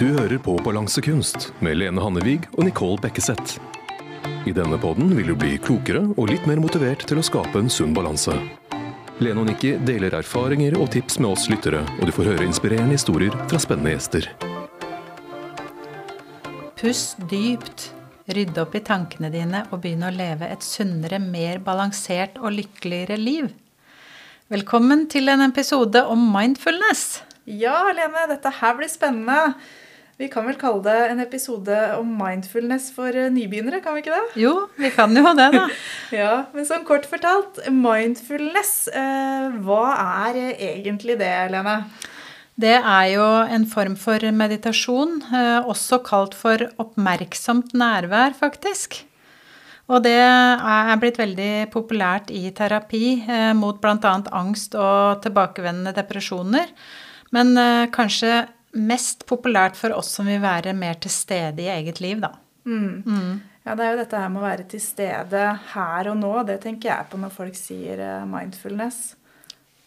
Du hører på Balansekunst med Lene Hannevig og Nicole Bekkeseth. I denne podden vil du bli klokere og litt mer motivert til å skape en sunn balanse. Lene og Nikki deler erfaringer og tips med oss lyttere, og du får høre inspirerende historier fra spennende gjester. Pust dypt. Rydde opp i tankene dine og begynne å leve et sunnere, mer balansert og lykkeligere liv. Velkommen til en episode om mindfulness. Ja, Lene, dette her blir spennende. Vi kan vel kalle det en episode om mindfulness for eh, nybegynnere, kan vi ikke det? Jo, vi kan jo det, da. Ja, Men sånn kort fortalt, mindfulness, eh, hva er eh, egentlig det, Lene? Det er jo en form for meditasjon, også kalt for oppmerksomt nærvær, faktisk. Og det er blitt veldig populært i terapi mot bl.a. angst og tilbakevendende depresjoner. Men kanskje mest populært for oss som vil være mer til stede i eget liv, da. Ja, Det er jo dette her med å være til stede her og nå. Det tenker jeg på når folk sier eh, mindfulness.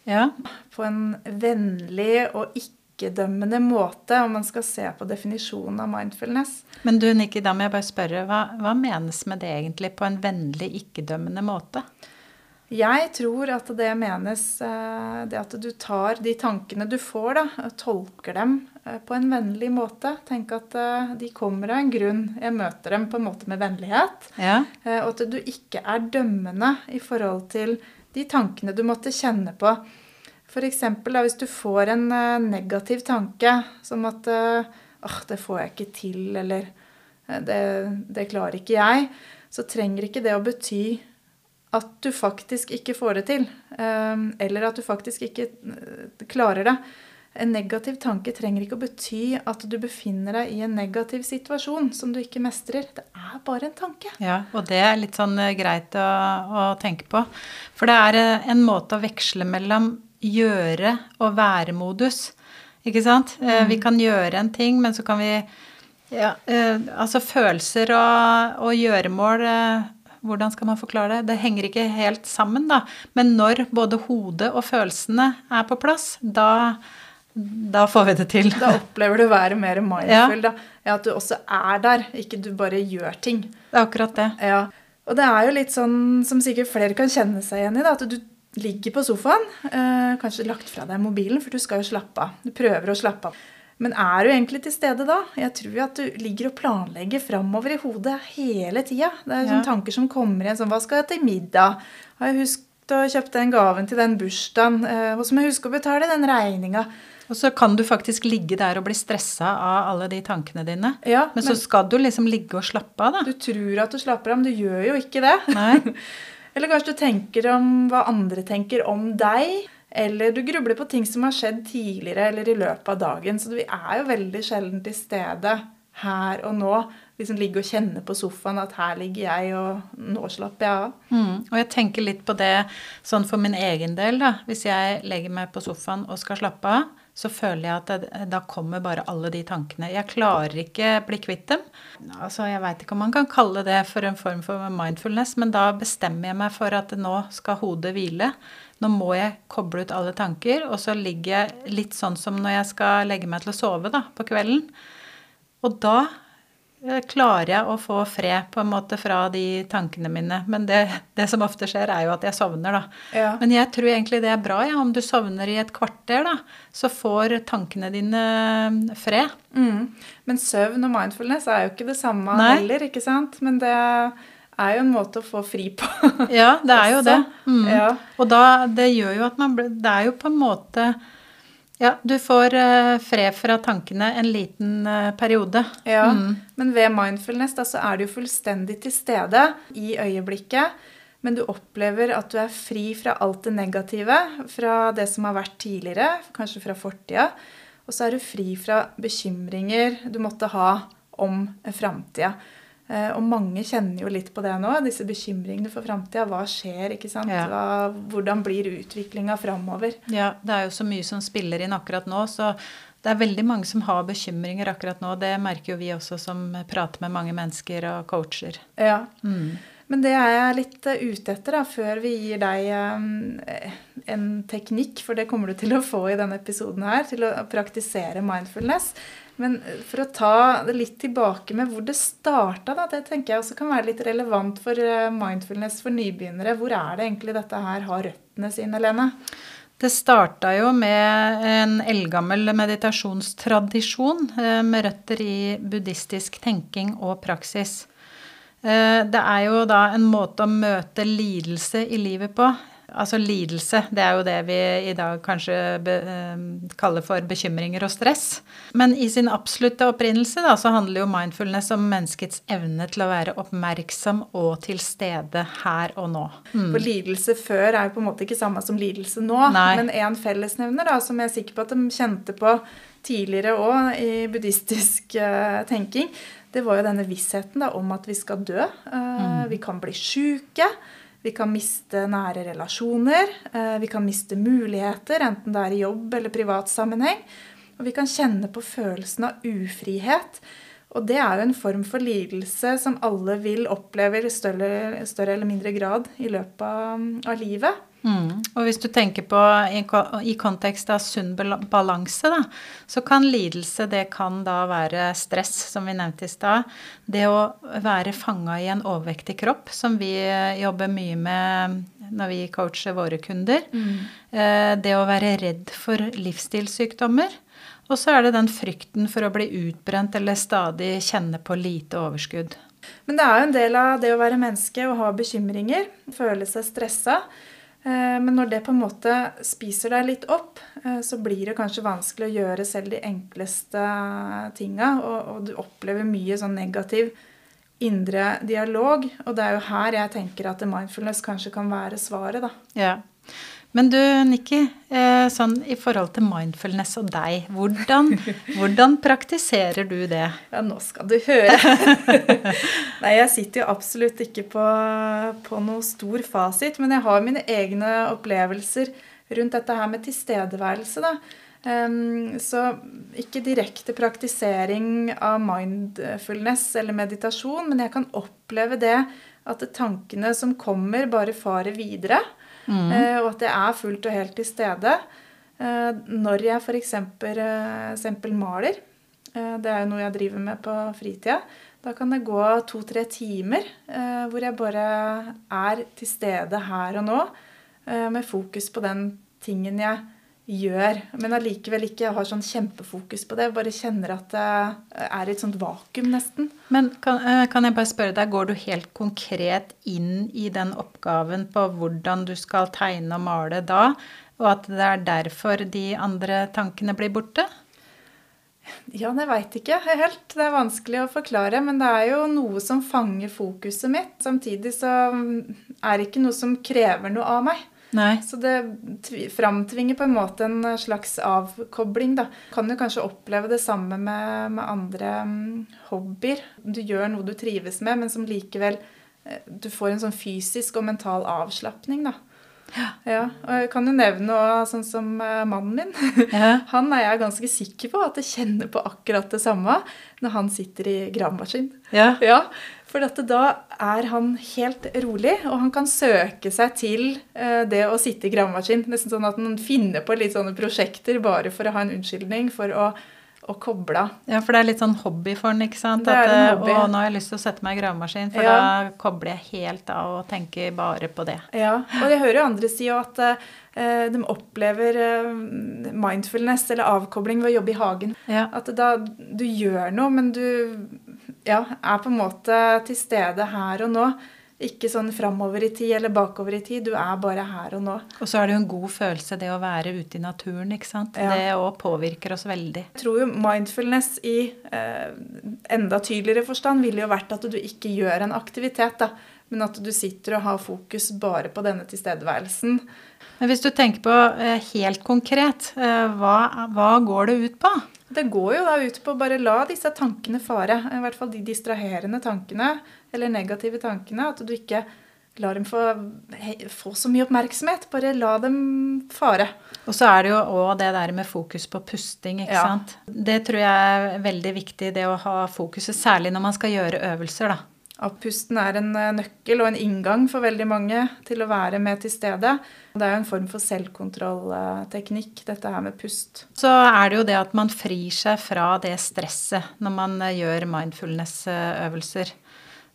Ja, På en vennlig og ikke-dømmende måte, om man skal se på definisjonen av mindfulness. Men du Nikki, da må jeg bare spørre, hva, hva menes med det egentlig på en vennlig, ikke-dømmende måte? Jeg tror at det menes eh, det at du tar de tankene du får, da, tolker dem eh, på en vennlig måte. Tenk at eh, de kommer av en grunn. Jeg møter dem på en måte med vennlighet. Ja, Og at du ikke er dømmende i forhold til de tankene du måtte kjenne på. F.eks. hvis du får en negativ tanke som at Åh, det får jeg ikke til, eller det, det klarer ikke jeg. Så trenger ikke det å bety at du faktisk ikke får det til. eh, Eller at du faktisk ikke eh, klarer det. En negativ tanke trenger ikke å bety at du befinner deg i en negativ situasjon som du ikke mestrer. Det er bare en tanke. ja, og det er litt sånn eh, greit å, å tenke på. For det er en måte å veksle mellom gjøre og være-modus. Ikke sant? Mm. Vi kan gjøre en ting, men så kan vi ja, Altså følelser og, og gjøremål Hvordan skal man forklare det? Det henger ikke helt sammen, da. Men når både hodet og følelsene er på plass, da, da får vi det til. Da opplever du å være mer mindful. Da. Ja, at du også er der, ikke du bare gjør ting. Det er akkurat det. Ja. Og det er jo litt sånn som sikkert flere kan kjenne seg igjen i. Da, at du ligger på sofaen, eh, kanskje lagt fra deg mobilen, for du skal jo slappe av. Du prøver å slappe av. Men er du egentlig til stede da? Jeg tror jo at du ligger og planlegger framover i hodet hele tida. Det er Ja. sånne tanker som kommer igjen. Sånn, hva skal jeg til middag? Har jeg husket å kjøpe den gaven til den bursdagen? Og så må jeg huske å betale den regninga. Og så kan du faktisk ligge der og bli stressa av alle de tankene dine. Ja, Men så skal du liksom ligge og slappe av, da. Du tror at du slapper av, men du gjør jo ikke det. Nei. Eller kanskje du tenker om hva andre tenker om deg. Eller du grubler på ting som har skjedd tidligere eller i løpet av dagen. Så vi er jo veldig sjelden til stede her og nå. Liksom ligge og kjenne på sofaen at her ligger jeg, og nå slapper jeg av. Mm. Og jeg tenker litt på det sånn for min egen del, da. Hvis jeg legger meg på sofaen og skal slappe av, så føler jeg at det, da kommer bare alle de tankene. Jeg klarer ikke bli kvitt dem. Altså, Jeg veit ikke om man kan kalle det for en form for mindfulness, men da bestemmer jeg meg for at nå skal hodet hvile. Nå må jeg koble ut alle tanker, og så ligger jeg litt sånn som når jeg skal legge meg til å sove da, på kvelden. Og da klarer jeg å få fred på en måte fra de tankene mine. Men det, det som ofte skjer, er jo at jeg sovner, da. Ja. Men jeg tror egentlig det er bra, ja. Om du sovner i et kvarter, da, så får tankene dine eh, fred. Mm. Men søvn og mindfulness er jo ikke det samme Nei. heller, ikke sant? Men det er jo en måte å få fri på. Ja, det er jo det. Mm. Ja. Og da, det gjør jo at man blir Det er jo på en måte Ja, du får eh, fred fra tankene en liten eh, periode. Ja, Mm. Men ved mindfulness da, så er du fullstendig til stede i øyeblikket. Men du opplever at du er fri fra alt det negative, fra det som har vært tidligere, kanskje fra fortida. Og så er du fri fra bekymringer du måtte ha om framtida. Eh, Og mange kjenner jo litt på det nå, disse bekymringene for framtida. Hva skjer? ikke sant? Ja. Hva, hvordan blir utviklinga framover? Ja, det er jo så mye som spiller inn akkurat nå, så det er veldig mange som har bekymringer akkurat nå. Det merker jo vi også som prater med mange mennesker og coacher. Ja. Mm. Men det er jeg litt eh, ute etter, da, før vi gir deg eh, en teknikk, for det kommer du til å få i denne episoden her, til å praktisere mindfulness. Men for å ta det litt tilbake med hvor det starta, det tenker jeg også kan være litt relevant for eh, mindfulness for nybegynnere. Hvor er det egentlig dette her har røttene sine, Lene? Det starta jo med en eldgammel meditasjonstradisjon eh, med røtter i buddhistisk tenking og praksis. Eh, det er jo da en måte å møte lidelse i livet på. Altså lidelse, det er jo det vi i dag kanskje be, eh, kaller for bekymringer og stress. Men i sin absolutte opprinnelse da, så handler jo mindfulness om menneskets evne til å være oppmerksom og til stede her og nå. Mm. For lidelse før er jo på en måte ikke samme som lidelse nå. Nei. Men en fellesnevner da, som jeg er sikker på at de kjente på tidligere òg i buddhistisk uh, tenking, det var jo denne vissheten da, om at vi skal dø. Uh, mm. Vi kan bli sjuke. Vi kan miste nære relasjoner. Uh, vi kan miste muligheter, enten det er i jobb eller privat sammenheng. Og vi kan kjenne på følelsen av ufrihet. Og det er jo en form for lidelse som alle vil oppleve i større, større eller mindre grad i løpet av livet. Mm. Og hvis du tenker på i, kontekst av sunn balanse, da, så kan lidelse det kan da være stress, som vi nevnte i stad. Det å være fanga i en overvektig kropp, som vi jobber mye med når vi coacher våre kunder. Mm. Eh, det å være redd for livsstilssykdommer. Og så er det den frykten for å bli utbrent eller stadig kjenne på lite overskudd. Men det er jo en del av det å være menneske og ha bekymringer, føle seg stressa. Eh, men når det på en måte spiser deg litt opp, eh, så blir det kanskje vanskelig å gjøre selv de enkleste tinga. Og, du opplever mye sånn negativ indre dialog. Og det er jo her jeg tenker at mindfulness kanskje kan være svaret, da. Ja. Men du, Nikki, eh, sånn i forhold til mindfulness og deg, hvordan, hvordan praktiserer du det? Ja, nå skal du høre. Nei, jeg sitter jo absolutt ikke på, på noe stor fasit, men jeg har mine egne opplevelser rundt dette her med tilstedeværelse, da. Um, så ikke direkte praktisering av mindfulness eller meditasjon, men jeg kan oppleve det at tankene som kommer, bare farer videre. Mm. Eh, og at jeg er fullt og helt til stede. Eh, når jeg f.eks. Eh, maler, det er jo noe jeg driver med på fritida, da kan det gå to-tre timer hvor jeg bare er til stede her og nå, med fokus på den tingen jeg gjør, men allikevel ikke har sånn kjempefokus på det. Bare kjenner at det er et sånt vakuum, nesten. Men kan, eh, kan, jeg bare spørre deg, går du helt konkret inn i den oppgaven på hvordan du skal tegne og male da, og at det er derfor de andre tankene blir borte? Ja, det veit ikke helt. Det er vanskelig å forklare. Men det er jo noe som fanger fokuset mitt. Samtidig så er det ikke noe som krever noe av meg. Nei. Så det framtvinger på en måte en slags avkobling, da. Kan jo kanskje oppleve det samme med, med andre um, hobbyer. Du gjør noe du trives med, men som likevel eh, Du får en sånn fysisk og mental avslapning, da. Ja. ja. Og jeg kan jo nevne noe sånn som uh, mannen min. Ja. Han er jeg ganske sikker på at jeg kjenner på akkurat det samme når han sitter i gravemaskin. Ja. ja. For da er han helt rolig, og han kan søke seg til eh, det å sitte i gravemaskin. Nesten sånn at han finner på litt sånne prosjekter bare for å ha en unnskyldning for å, å koble av. Ja, for det er litt sånn hobby for han, ikke sant? Det er en hobby. Å, nå har jeg lyst til å sette meg i gravemaskin, for ja. da kobler jeg helt av og tenker bare på det. Ja, og jeg hører jo andre si at uh, de opplever uh, mindfulness eller avkobling ved å jobbe i hagen. Ja. At da du gjør noe, men du ja, er på en måte til stede her og nå. Ikke sånn framover i tid eller bakover i tid. Du er bare her og nå. Og så er det jo en god følelse, det å være ute i naturen. ikke sant? Ja. Det òg påvirker oss veldig. Jeg tror jo mindfulness i eh, enda tydeligere forstand ville jo vært at du ikke gjør en aktivitet, da. Men at du sitter og har fokus bare på denne tilstedeværelsen. Men hvis du tenker på eh, helt konkret, eh, hva, hva går det ut på? Det går jo da ut på å bare la disse tankene fare. I hvert fall de distraherende tankene eller negative tankene. At du ikke lar dem få, få så mye oppmerksomhet. Bare la dem fare. Og så er det jo òg det der med fokus på pusting, ikke ja. sant. Det tror jeg er veldig viktig, det å ha fokuset, særlig når man skal gjøre øvelser, da. At pusten er en eh, nøkkel og en inngang for veldig mange til å være med til stede. Det er jo en form for selvkontrollteknikk, dette her med pust. Så er det jo det at man frir seg fra det stresset når man eh, gjør mindfulness-øvelser.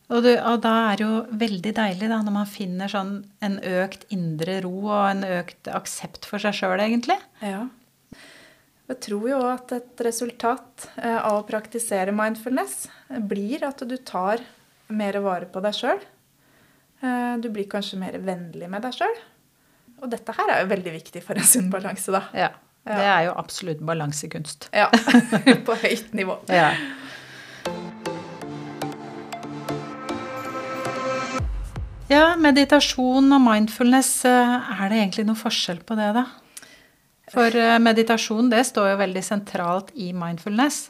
Og, du, og, da er det jo veldig deilig da, når man finner sånn en økt indre ro og en økt aksept for seg sjøl, egentlig. Ja. Jeg tror jo at et resultat eh, av å praktisere mindfulness blir at du tar mer vare på deg sjøl. Eh, du blir kanskje mer vennlig med deg sjøl. Og dette her er jo veldig viktig for en sunn balanse, da. Ja. Det er jo absolutt balansekunst. Ja. på høyt nivå. Ja. Ja, meditasjon og mindfulness, eh, er det egentlig noe forskjell på det, da? For eh, meditasjon, det står jo veldig sentralt i mindfulness.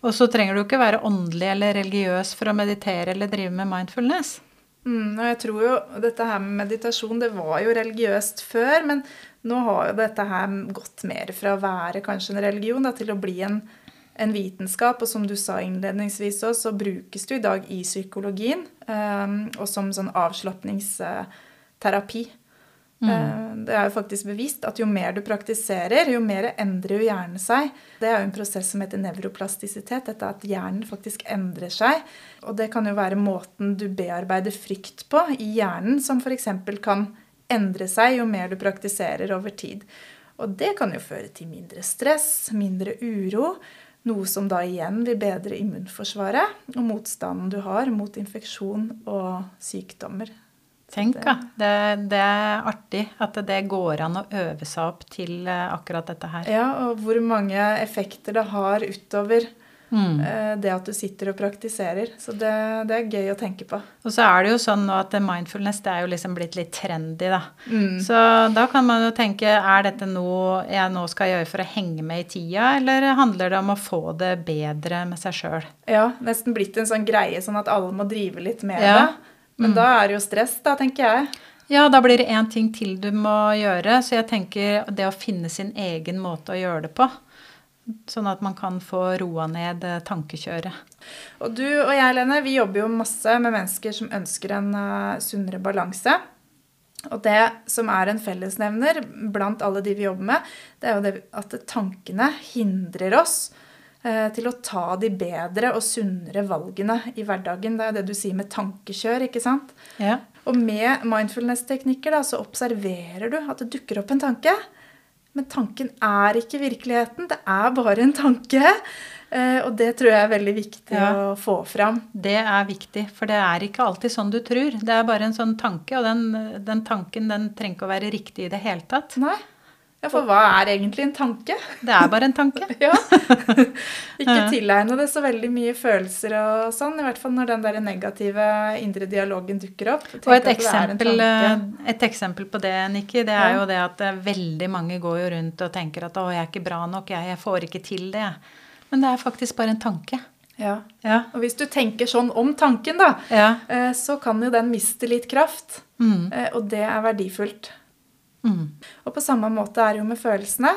Og så trenger du ikke være åndelig eller religiøs for å meditere eller drive med mindfulness. Mm, og jeg tror jo dette her med meditasjon, det var jo religiøst før, men nå har jo dette her gått mer fra å være kanskje en religion da, til å bli en, en vitenskap. Og som du sa innledningsvis òg, så brukes det i dag i psykologien um, og som sånn avslapningsterapi. Mm. Uh, det er jo faktisk bevist at jo mer du praktiserer, jo mer endrer jo hjernen seg. Det er jo en prosess som heter nevroplastisitet. Dette at hjernen faktisk endrer seg. Og det kan jo være måten du bearbeider frykt på i hjernen, som f.eks. kan endre seg jo mer du praktiserer over tid. Og det kan jo føre til mindre stress, mindre uro. Noe som da igjen vil bedre immunforsvaret og motstanden du har mot infeksjon og sykdommer. Tenk, da. Det, det, er artig at det går an å øve seg opp til eh, akkurat dette her. Ja, og hvor mange effekter det har utover Mm. Eh, det at du sitter og praktiserer. Så det, det, er gøy å tenke på. Og så er det jo sånn nå at mindfulness det er jo liksom blitt litt trendy, da. Mm. Så da kan man jo tenke er dette noe jeg nå skal gjøre for å henge med i tida, eller handler det om å få det bedre med seg sjøl? Ja, nesten blitt en sånn greie sånn at alle må drive litt med ja. det. Men mm. da er det jo stress, da, tenker jeg. Ja, da blir det én ting til du må gjøre. Så jeg tenker det å finne sin egen måte å gjøre det på. Sånn at man kan få roa ned eh, tankekjøret. Og du og jeg, Lene, vi jobber jo masse med mennesker som ønsker en uh, sunnere balanse. Og det som er en fellesnevner blant alle de vi jobber med, det er jo det at tankene hindrer oss til å ta de bedre og sunnere valgene i hverdagen. Det er det du sier med tankekjør, ikke sant? Ja. Og med mindfulness-teknikker så observerer du at det dukker opp en tanke. Men tanken er ikke virkeligheten. Det er bare en tanke. Eh, og det tror jeg er veldig viktig ja. å få fram. Det er viktig, for det er ikke alltid sånn du tror. Det er bare en sånn tanke, og den, den tanken den trenger ikke å være riktig i det hele tatt. Nei. Ja, For hva er egentlig en tanke? Det er bare en tanke. ja. Ikke tilegne det så veldig mye følelser og sånn, i hvert fall når den der negative indre dialogen dukker opp. Og et eksempel, eh, et eksempel, på det, Nikki, det er ja. jo det at eh, veldig mange går jo rundt og tenker at 'å, jeg er ikke bra nok, jeg, jeg får ikke til det'. Men det er faktisk bare en tanke. Ja. ja. Og hvis du tenker sånn om tanken, da, ja. Eh, så kan jo den miste litt kraft. Mm. Og det er verdifullt. Mm. Og på samme måte er det jo med følelsene.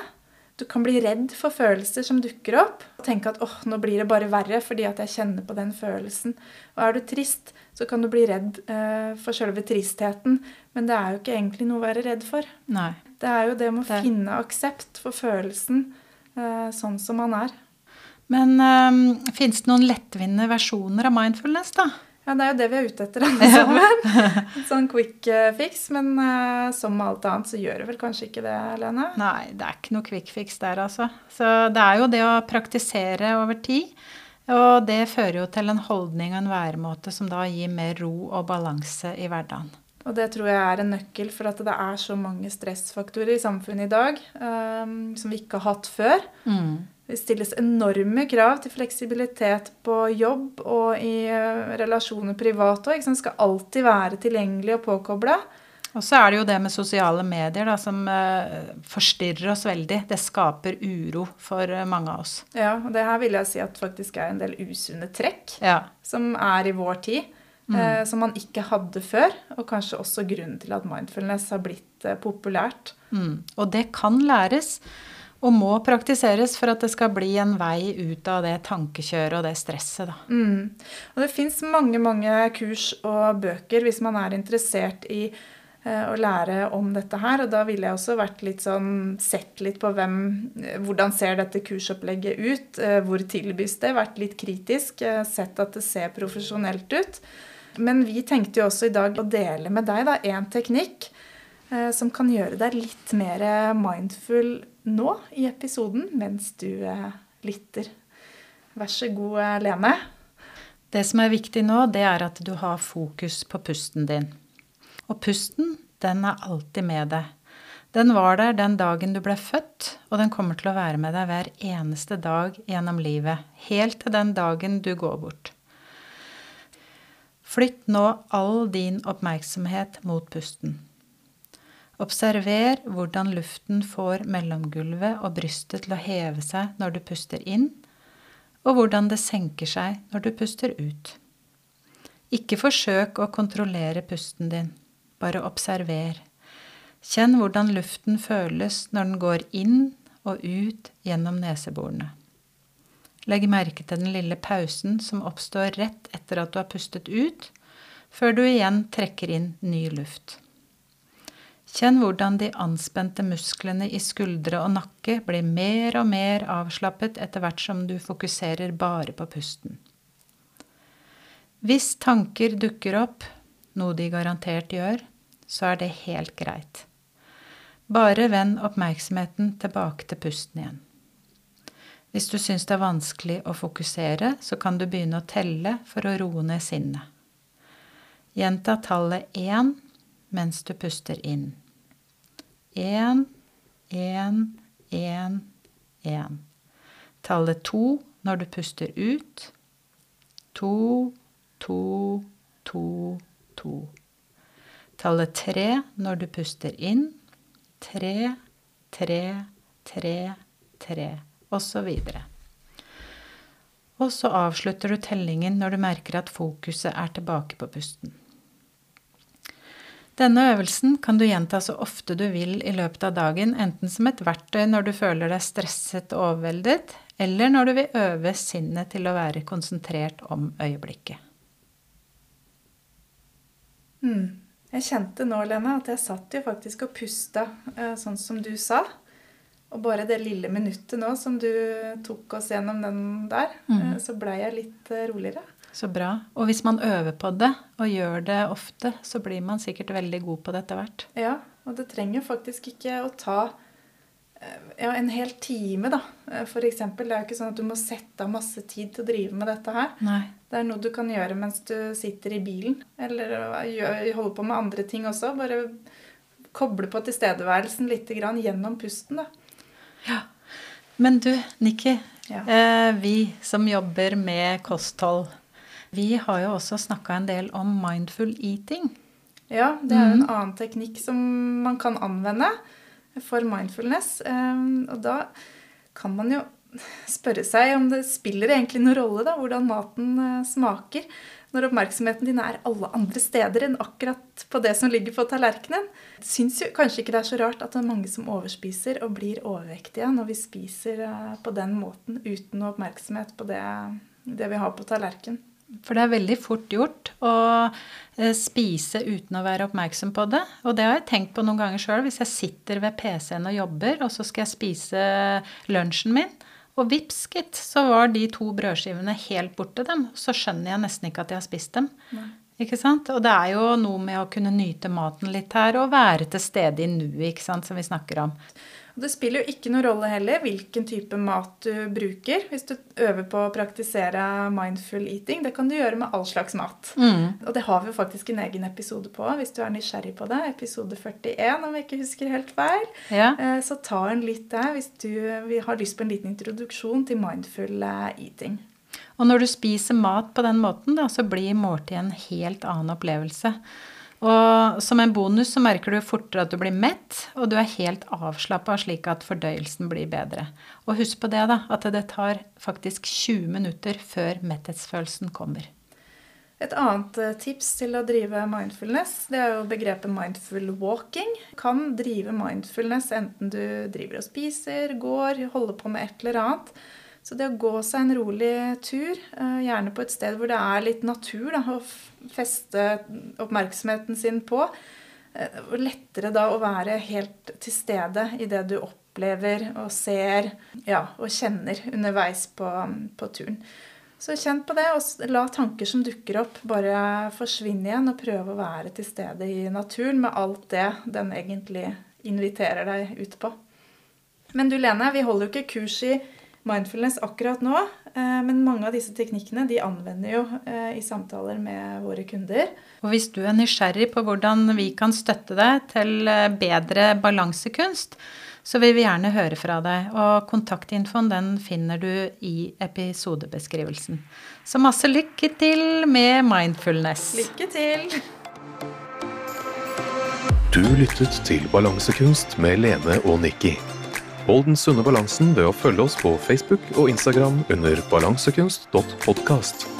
Du kan bli redd for følelser som dukker opp. Og tenke at åh, nå blir det bare verre fordi at jeg kjenner på den følelsen. Og er du trist, så kan du bli redd eh, for selve tristheten. Men det er jo ikke egentlig noe å være redd for. Nei. Det er jo det med å det... finne aksept for følelsen eh, sånn som man er. Men um, eh, fins det noen lettvinte versjoner av mindfulness, da? Ja, det er jo det vi er ute etter alle sammen. sånn quick eh, fix. Men uh, som med alt annet så gjør det vel kanskje ikke det, Lene? Nei, det er ikke noe quick fix der, altså. Så det er jo det å praktisere over tid. Og det fører jo til en holdning og en væremåte som da gir mer ro og balanse i hverdagen. Og det tror jeg er en nøkkel, for at det er så mange stressfaktorer i samfunnet i dag um, som vi ikke har hatt før. Mm. Det stilles enorme krav til fleksibilitet på jobb og i eh, relasjoner privat òg. Skal alltid være tilgjengelig og påkobla. Og så er det jo det med sosiale medier da, som uh, forstyrrer oss veldig. Det skaper uro for uh, mange av oss. Ja, og det her vil jeg si at faktisk er en del usunne trekk ja. som er i vår tid. Mm. Uh, som man ikke hadde før. Og kanskje også grunnen til at mindfulness har blitt populært. Mm. Og det kan læres. Og må praktiseres for at det skal bli en vei ut av det tankekjøret og det stresset, da. Mm. Og det fins mange, mange kurs og bøker hvis man er interessert i eh, å lære om dette her. Og da ville jeg også vært litt sånn Sett litt på hvem Hvordan ser dette kursopplegget ut? Eh, hvor tilbys det? Vært litt kritisk. eh, Sett at det ser profesjonelt ut. Men vi tenkte jo også i dag å dele med deg da én teknikk som kan gjøre deg litt mer mindful nå i episoden mens du eh, lytter. Vær så god, eh, Lene. Det som er viktig nå, det er at du har fokus på pusten din. Og pusten, den er alltid med deg. Den var der den dagen du ble født, og den kommer til å være med deg hver eneste dag gjennom livet. Helt til den dagen du går bort. Flytt nå all din oppmerksomhet mot pusten. Observer hvordan luften får mellomgulvet og brystet til å heve seg når du puster inn, og hvordan det senker seg når du puster ut. Ikke forsøk å kontrollere pusten din, bare observer. Kjenn hvordan luften føles når den går inn og ut gjennom neseborene. Legg merke til den lille pausen som oppstår rett etter at du har pustet ut, før du igjen trekker inn ny luft. Kjenn hvordan de anspente musklene i skuldre og nakke blir mer og mer avslappet etter hvert som du fokuserer bare på pusten. Hvis tanker dukker opp, noe de garantert gjør, så er det helt greit. Bare vend oppmerksomheten tilbake til pusten igjen. Hvis du syns det er vanskelig å fokusere, så kan du begynne å telle for å roe ned sinnet. Gjenta tallet én mens du puster inn. Én, én, én, én. Tallet to når du puster ut. To, to, to, to. Tallet tre når du puster inn. Tre, tre, tre, tre, og så videre. Og så avslutter du tellingen når du merker at fokuset er tilbake på pusten. Denne øvelsen kan du gjenta så ofte du vil i løpet av dagen, enten som et verktøy når du føler deg stresset og overveldet, eller når du vil øve sinnet til å være konsentrert om øyeblikket. Mm. Jeg kjente nå, Lene, at jeg satt jo faktisk og pusta eh, sånn som du sa. Og bare det lille minuttet nå som du tok oss gjennom den der, mm. så blei jeg litt eh, roligere. Så bra. Og hvis man øver på det, og gjør det ofte, så blir man sikkert veldig god på det etter hvert. Ja, og det trenger faktisk ikke å ta ja, en hel time, da. For eksempel. Det er jo ikke sånn at du må sette av masse tid til å drive med dette her. Nei. Det er noe du kan gjøre mens du sitter i bilen, eller holder på med andre ting også. Bare koble på tilstedeværelsen litt gjennom pusten, da. Ja. Men du, Nikki. Ja. Eh, vi som jobber med kosthold, vi har jo også snakka en del om mindful eating. Ja, det er jo en mm. annen teknikk som man kan anvende for mindfulness. Ehm, og da kan man jo spørre seg om det spiller egentlig noen rolle da, hvordan maten eh, smaker, når oppmerksomheten din er alle andre steder enn akkurat på det som ligger på tallerkenen. Det syns jo kanskje ikke det er så rart at det er mange som overspiser og blir overvektige når vi spiser eh, på den måten uten oppmerksomhet på det, det vi har på tallerkenen. For det er veldig fort gjort å eh, spise uten å være oppmerksom på det. Og det har jeg tenkt på noen ganger sjøl. Hvis jeg sitter ved PC-en og jobber, og så skal jeg spise lunsjen min, og vips, gitt, så var de to brødskivene helt borte dem. Så skjønner jeg nesten ikke at jeg har spist dem. Nei. Ikke sant? Og det er jo noe med å kunne nyte maten litt her og være til stede i nuet, som vi snakker om. Og det spiller jo ikke noen rolle heller hvilken type mat du bruker hvis du øver på å praktisere mindful eating. Det kan du gjøre med all slags mat. Mm. Og det har vi jo faktisk en egen episode på hvis du er nysgjerrig på det. Episode 41, om jeg ikke husker helt feil. Ja. Eh, så ta en litt der hvis du har lyst på en liten introduksjon til mindful eh, eating. Og når du spiser mat på den måten, da, så blir måltidet en helt annen opplevelse. Og som en bonus så merker du fortere at du blir mett, og du er helt avslappa slik at fordøyelsen blir bedre. Og husk på det, da, at det tar faktisk 20 minutter før metthetsfølelsen kommer. Et annet eh, tips til å drive mindfulness, det er jo begrepet mindful walking. Kan drive mindfulness enten du driver og spiser, går, holder på med et eller annet. Så det å gå seg en rolig tur, eh, gjerne på et sted hvor det er litt natur, da, å feste oppmerksomheten sin på, eh, lettere da å være helt til stede i det du opplever og ser ja, og kjenner underveis på, på turen. Så kjenn på det, og la tanker som dukker opp, bare forsvinne igjen. Og prøve å være til stede i naturen med alt det den egentlig inviterer deg ut på. Men du Lene, vi holder jo ikke kurs i mindfulness akkurat nå. Eh, men mange av disse teknikkene de anvender jo eh, i samtaler med våre kunder. Og hvis du er nysgjerrig på hvordan vi kan støtte deg til eh, bedre balansekunst, så vil vi gjerne høre fra deg. Og kontaktinfoen den finner du i episodebeskrivelsen. Så masse lykke til med mindfulness. Lykke til! Du lyttet til Balansekunst med Lene og Nikki. Hold den sunne balansen ved å følge oss på Facebook og Instagram under balansekunst.podkast.